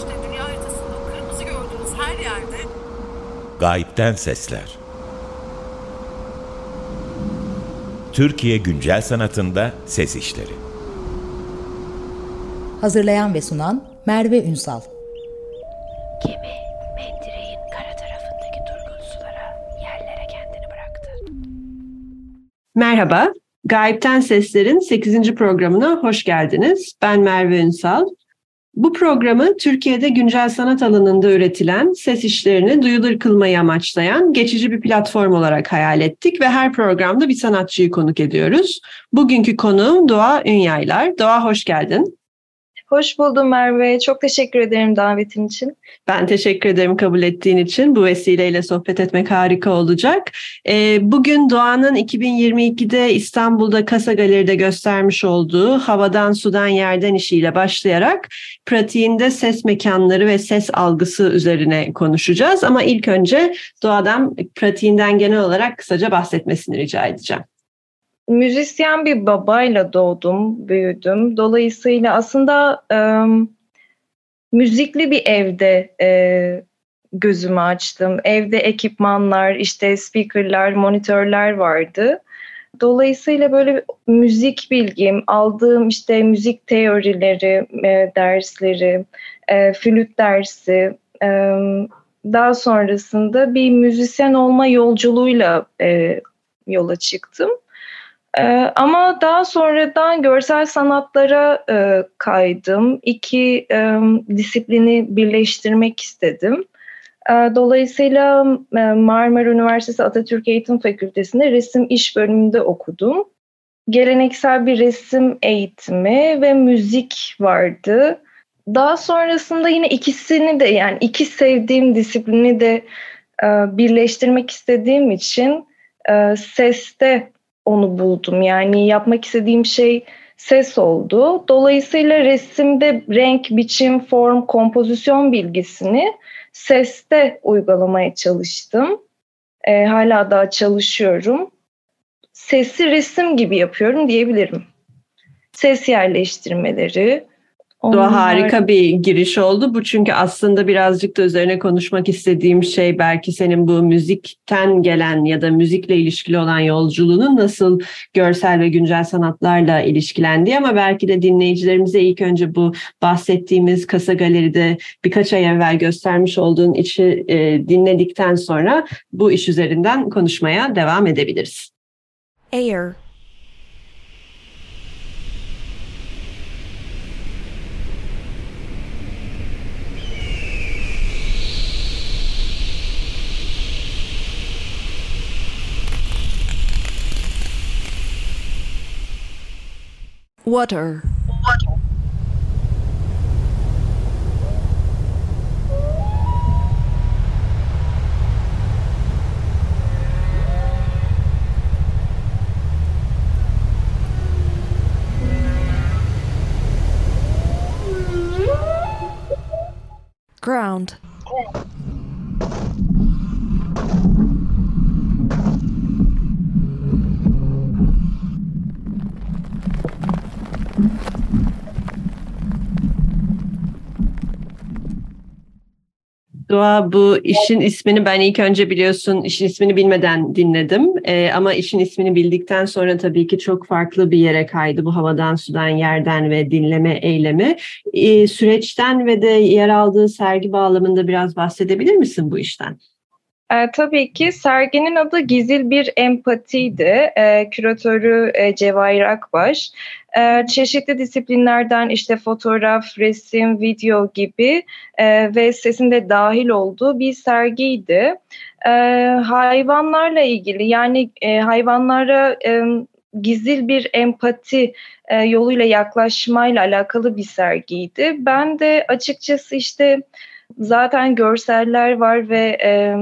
işte dünya haritasında kırmızı gördüğünüz her yerde Gayipten Sesler Türkiye Güncel Sanatında Ses İşleri Hazırlayan ve sunan Merve Ünsal Gemi mendireğin kara tarafındaki durgun sulara yerlere kendini bıraktı. Merhaba, Gayipten Sesler'in 8. programına hoş geldiniz. Ben Merve Ünsal. Bu programı Türkiye'de güncel sanat alanında üretilen ses işlerini duyulur kılmayı amaçlayan geçici bir platform olarak hayal ettik ve her programda bir sanatçıyı konuk ediyoruz. Bugünkü konuğum Doğa Ünyaylar. Doğa hoş geldin. Hoş buldum Merve. Çok teşekkür ederim davetin için. Ben teşekkür ederim kabul ettiğin için. Bu vesileyle sohbet etmek harika olacak. Ee, bugün Doğan'ın 2022'de İstanbul'da Kasa Galeri'de göstermiş olduğu Havadan Sudan Yerden işiyle başlayarak pratiğinde ses mekanları ve ses algısı üzerine konuşacağız. Ama ilk önce Doğa'dan pratiğinden genel olarak kısaca bahsetmesini rica edeceğim müzisyen bir babayla doğdum, büyüdüm. Dolayısıyla aslında e, müzikli bir evde e, gözümü açtım. Evde ekipmanlar, işte speakerlar, monitörler vardı. Dolayısıyla böyle müzik bilgim, aldığım işte müzik teorileri, e, dersleri, e, flüt dersi, e, daha sonrasında bir müzisyen olma yolculuğuyla e, yola çıktım. Ee, ama daha sonradan görsel sanatlara e, kaydım. İki e, disiplini birleştirmek istedim. E, dolayısıyla e, Marmara Üniversitesi Atatürk Eğitim Fakültesi'nde resim iş bölümünde okudum. Geleneksel bir resim eğitimi ve müzik vardı. Daha sonrasında yine ikisini de yani iki sevdiğim disiplini de e, birleştirmek istediğim için e, seste onu buldum. Yani yapmak istediğim şey ses oldu. Dolayısıyla resimde renk, biçim, form, kompozisyon bilgisini seste uygulamaya çalıştım. E, hala daha çalışıyorum. Sesi resim gibi yapıyorum diyebilirim. Ses yerleştirmeleri, Doğa harika bir giriş oldu. Bu çünkü aslında birazcık da üzerine konuşmak istediğim şey belki senin bu müzikten gelen ya da müzikle ilişkili olan yolculuğunun nasıl görsel ve güncel sanatlarla ilişkilendiği ama belki de dinleyicilerimize ilk önce bu bahsettiğimiz Kasa Galeri'de birkaç ay evvel göstermiş olduğun işi e, dinledikten sonra bu iş üzerinden konuşmaya devam edebiliriz. Air Water. Ground. Doğa bu işin ismini ben ilk önce biliyorsun işin ismini bilmeden dinledim. Ee, ama işin ismini bildikten sonra tabii ki çok farklı bir yere kaydı bu havadan sudan yerden ve dinleme eylemi. Ee, süreçten ve de yer aldığı sergi bağlamında biraz bahsedebilir misin bu işten? E, tabii ki serginin adı Gizil Bir Empatiydi. E, küratörü e, Cevahir Akbaş. E, çeşitli disiplinlerden işte fotoğraf, resim, video gibi e, ve sesin de dahil olduğu bir sergiydi. E, hayvanlarla ilgili yani e, hayvanlara e, gizil bir empati e, yoluyla yaklaşmayla alakalı bir sergiydi. Ben de açıkçası işte zaten görseller var ve... E,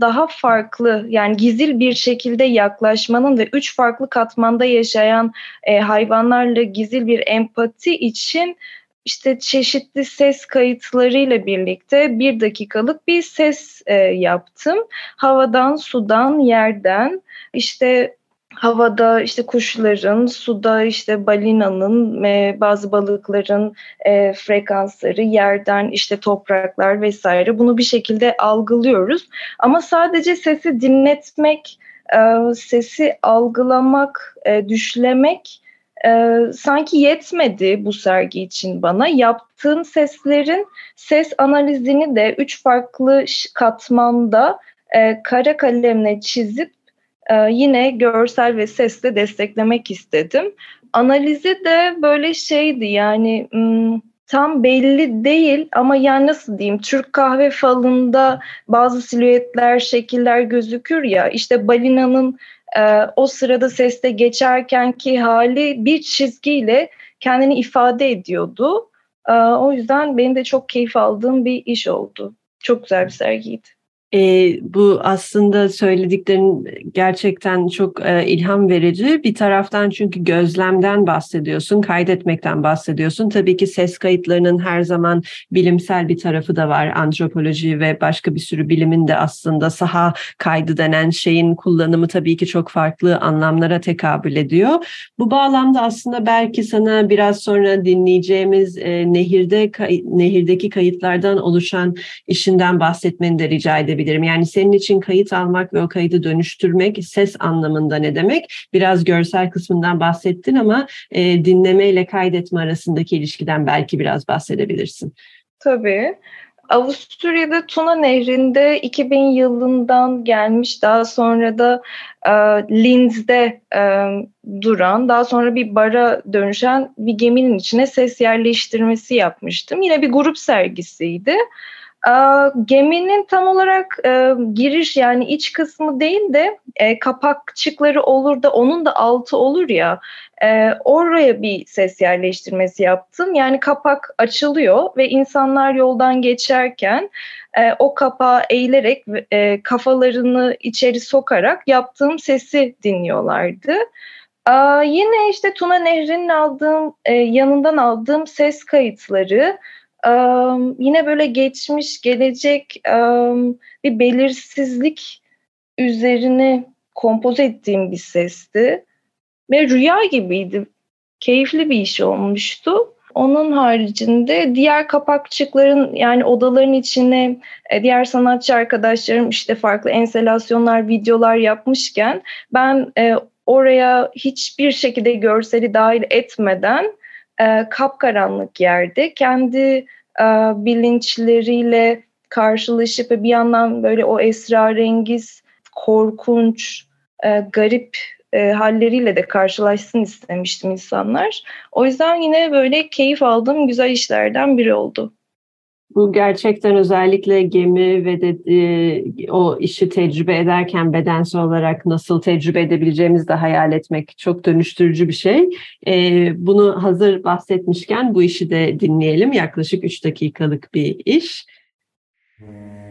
daha farklı yani gizil bir şekilde yaklaşmanın ve üç farklı katmanda yaşayan e, hayvanlarla gizil bir empati için işte çeşitli ses kayıtlarıyla birlikte bir dakikalık bir ses e, yaptım. Havadan, sudan, yerden işte havada işte kuşların, suda işte balinanın, e, bazı balıkların e, frekansları, yerden işte topraklar vesaire bunu bir şekilde algılıyoruz. Ama sadece sesi dinletmek, e, sesi algılamak, e, düşlemek e, sanki yetmedi bu sergi için bana. Yaptığım seslerin ses analizini de üç farklı katmanda e, kara kalemle çizip e, yine görsel ve sesle desteklemek istedim. Analizi de böyle şeydi yani tam belli değil ama yani nasıl diyeyim Türk kahve falında bazı silüetler, şekiller gözükür ya işte balinanın e, o sırada seste geçerkenki hali bir çizgiyle kendini ifade ediyordu. E, o yüzden benim de çok keyif aldığım bir iş oldu. Çok güzel bir sergiydi. E, bu aslında söylediklerin gerçekten çok e, ilham verici. Bir taraftan çünkü gözlemden bahsediyorsun, kaydetmekten bahsediyorsun. Tabii ki ses kayıtlarının her zaman bilimsel bir tarafı da var. Antropoloji ve başka bir sürü bilimin de aslında saha kaydı denen şeyin kullanımı tabii ki çok farklı anlamlara tekabül ediyor. Bu bağlamda aslında belki sana biraz sonra dinleyeceğimiz e, nehirde kay, nehirdeki kayıtlardan oluşan işinden bahsetmeni de rica edebilirim edebilirim. Yani senin için kayıt almak ve o kaydı dönüştürmek ses anlamında ne demek? Biraz görsel kısmından bahsettin ama e, dinleme ile kaydetme arasındaki ilişkiden belki biraz bahsedebilirsin. Tabii. Avusturya'da Tuna Nehri'nde 2000 yılından gelmiş daha sonra da e, Linz'de e, duran daha sonra bir bara dönüşen bir geminin içine ses yerleştirmesi yapmıştım. Yine bir grup sergisiydi. Geminin tam olarak e, giriş yani iç kısmı değil de e, kapakçıkları olur da onun da altı olur ya e, oraya bir ses yerleştirmesi yaptım. Yani kapak açılıyor ve insanlar yoldan geçerken o kapağı eğilerek kafalarını içeri sokarak yaptığım sesi dinliyorlardı. Aa, yine işte Tuna Nehri'nin aldığım yanından aldığım ses kayıtları yine böyle geçmiş, gelecek bir belirsizlik üzerine kompoze ettiğim bir sesti. Ve rüya gibiydi. Keyifli bir iş olmuştu. Onun haricinde diğer kapakçıkların yani odaların içine e, diğer sanatçı arkadaşlarım işte farklı enselasyonlar, videolar yapmışken ben e, oraya hiçbir şekilde görseli dahil etmeden e, kapkaranlık yerde kendi e, bilinçleriyle karşılaşıp ve bir yandan böyle o esrarengiz, korkunç, e, garip e, halleriyle de karşılaşsın istemiştim insanlar. O yüzden yine böyle keyif aldığım güzel işlerden biri oldu. Bu gerçekten özellikle gemi ve de e, o işi tecrübe ederken bedensel olarak nasıl tecrübe edebileceğimizi de hayal etmek çok dönüştürücü bir şey. E, bunu hazır bahsetmişken bu işi de dinleyelim. Yaklaşık 3 dakikalık bir iş. Hmm.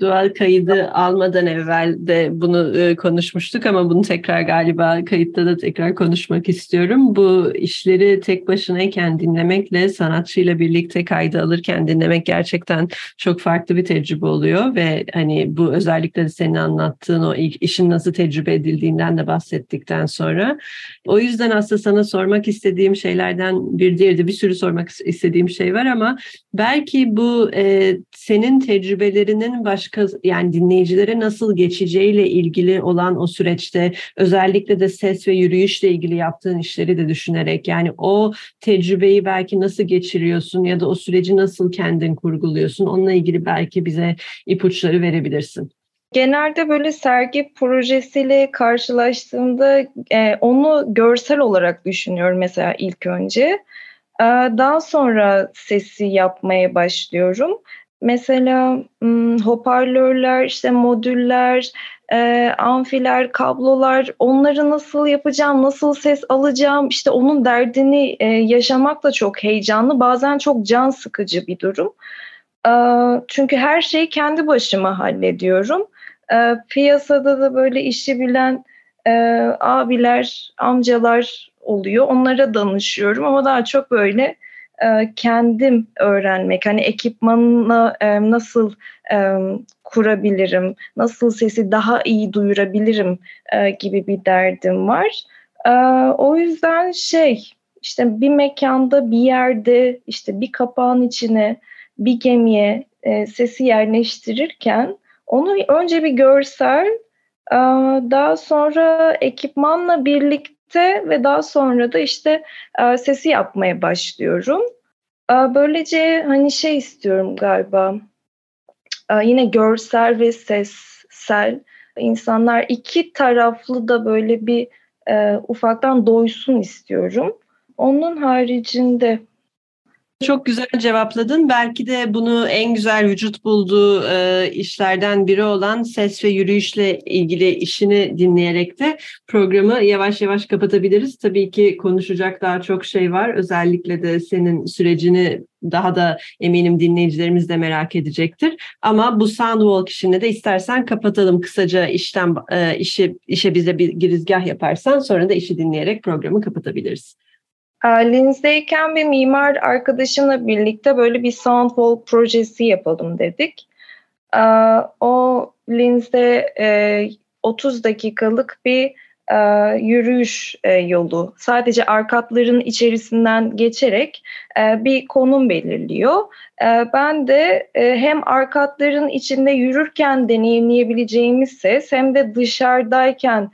Doğal kaydı almadan evvel de bunu e, konuşmuştuk ama bunu tekrar galiba kayıtta da tekrar konuşmak istiyorum. Bu işleri tek başınayken dinlemekle sanatçıyla birlikte kaydı alırken dinlemek gerçekten çok farklı bir tecrübe oluyor ve hani bu özellikle de senin anlattığın o işin nasıl tecrübe edildiğinden de bahsettikten sonra o yüzden aslında sana sormak istediğim şeylerden bir diğeri bir sürü sormak istediğim şey var ama belki bu e, senin tecrübelerinin başka yani dinleyicilere nasıl geçeceğiyle ilgili olan o süreçte özellikle de ses ve yürüyüşle ilgili yaptığın işleri de düşünerek yani o tecrübeyi belki nasıl geçiriyorsun ya da o süreci nasıl kendin kurguluyorsun onunla ilgili belki bize ipuçları verebilirsin. Genelde böyle sergi projesiyle karşılaştığımda e, onu görsel olarak düşünüyorum mesela ilk önce. E, daha sonra sesi yapmaya başlıyorum. Mesela hoparlörler, işte modüller, e, amfiler, kablolar onları nasıl yapacağım, nasıl ses alacağım işte onun derdini yaşamak da çok heyecanlı bazen çok can sıkıcı bir durum. Çünkü her şeyi kendi başıma hallediyorum. Piyasada da böyle işi bilen abiler, amcalar oluyor onlara danışıyorum ama daha çok böyle e, kendim öğrenmek. Hani ekipmanla e, nasıl e, kurabilirim, nasıl sesi daha iyi duyurabilirim gibi bir derdim var. O yüzden şey işte bir mekanda bir yerde işte bir kapağın içine bir gemiye sesi yerleştirirken onu önce bir görsel daha sonra ekipmanla birlikte ve daha sonra da işte e, sesi yapmaya başlıyorum. E, böylece hani şey istiyorum galiba e, yine görsel ve sessel insanlar iki taraflı da böyle bir e, ufaktan doysun istiyorum. Onun haricinde çok güzel cevapladın. Belki de bunu en güzel vücut bulduğu e, işlerden biri olan ses ve yürüyüşle ilgili işini dinleyerek de programı yavaş yavaş kapatabiliriz. Tabii ki konuşacak daha çok şey var. Özellikle de senin sürecini daha da eminim dinleyicilerimiz de merak edecektir. Ama bu Soundwalk işini de istersen kapatalım kısaca işten e, işi işe bize bir girizgah yaparsan sonra da işi dinleyerek programı kapatabiliriz. Linz'deyken bir mimar arkadaşımla birlikte böyle bir Soundwalk projesi yapalım dedik. O Linz'de 30 dakikalık bir yürüyüş yolu. Sadece arkatların içerisinden geçerek bir konum belirliyor. Ben de hem arkatların içinde yürürken deneyimleyebileceğimiz ses hem de dışarıdayken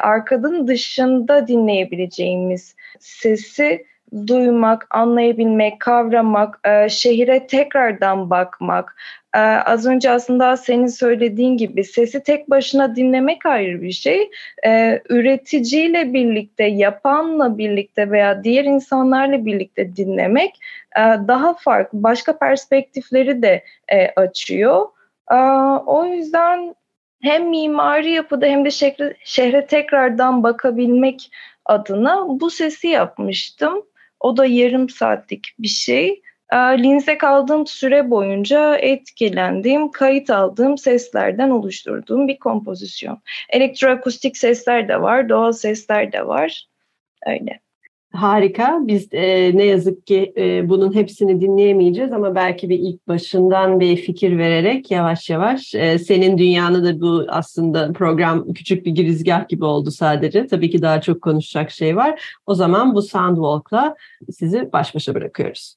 arkadın dışında dinleyebileceğimiz sesi duymak, anlayabilmek, kavramak, e, şehire tekrardan bakmak. E, az önce aslında senin söylediğin gibi sesi tek başına dinlemek ayrı bir şey. E, üreticiyle birlikte, yapanla birlikte veya diğer insanlarla birlikte dinlemek e, daha farklı, başka perspektifleri de e, açıyor. E, o yüzden hem mimari yapıda hem de şehre, şehre tekrardan bakabilmek adına bu sesi yapmıştım. O da yarım saatlik bir şey. Ee, Linz'e kaldığım süre boyunca etkilendiğim, kayıt aldığım seslerden oluşturduğum bir kompozisyon. Elektroakustik sesler de var, doğal sesler de var. Öyle. Harika. Biz e, ne yazık ki e, bunun hepsini dinleyemeyeceğiz ama belki bir ilk başından bir fikir vererek yavaş yavaş e, senin dünyanı da bu aslında program küçük bir girizgah gibi oldu sadece. Tabii ki daha çok konuşacak şey var. O zaman bu Soundwalk'la sizi baş başa bırakıyoruz.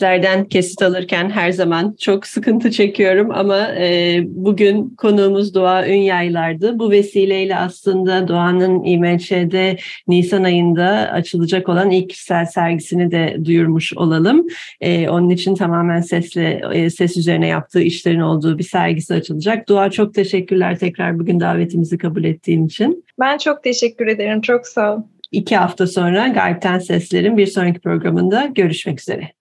Sizlerden kesit alırken her zaman çok sıkıntı çekiyorum ama e, bugün konuğumuz Doğa Ünyaylar'dı. Bu vesileyle aslında Doğan'ın İMÇ'de Nisan ayında açılacak olan ilk kişisel sergisini de duyurmuş olalım. E, onun için tamamen sesle e, ses üzerine yaptığı işlerin olduğu bir sergisi açılacak. Doğa çok teşekkürler tekrar bugün davetimizi kabul ettiğin için. Ben çok teşekkür ederim. Çok sağ ol. İki hafta sonra Gayipten Sesler'in bir sonraki programında görüşmek üzere.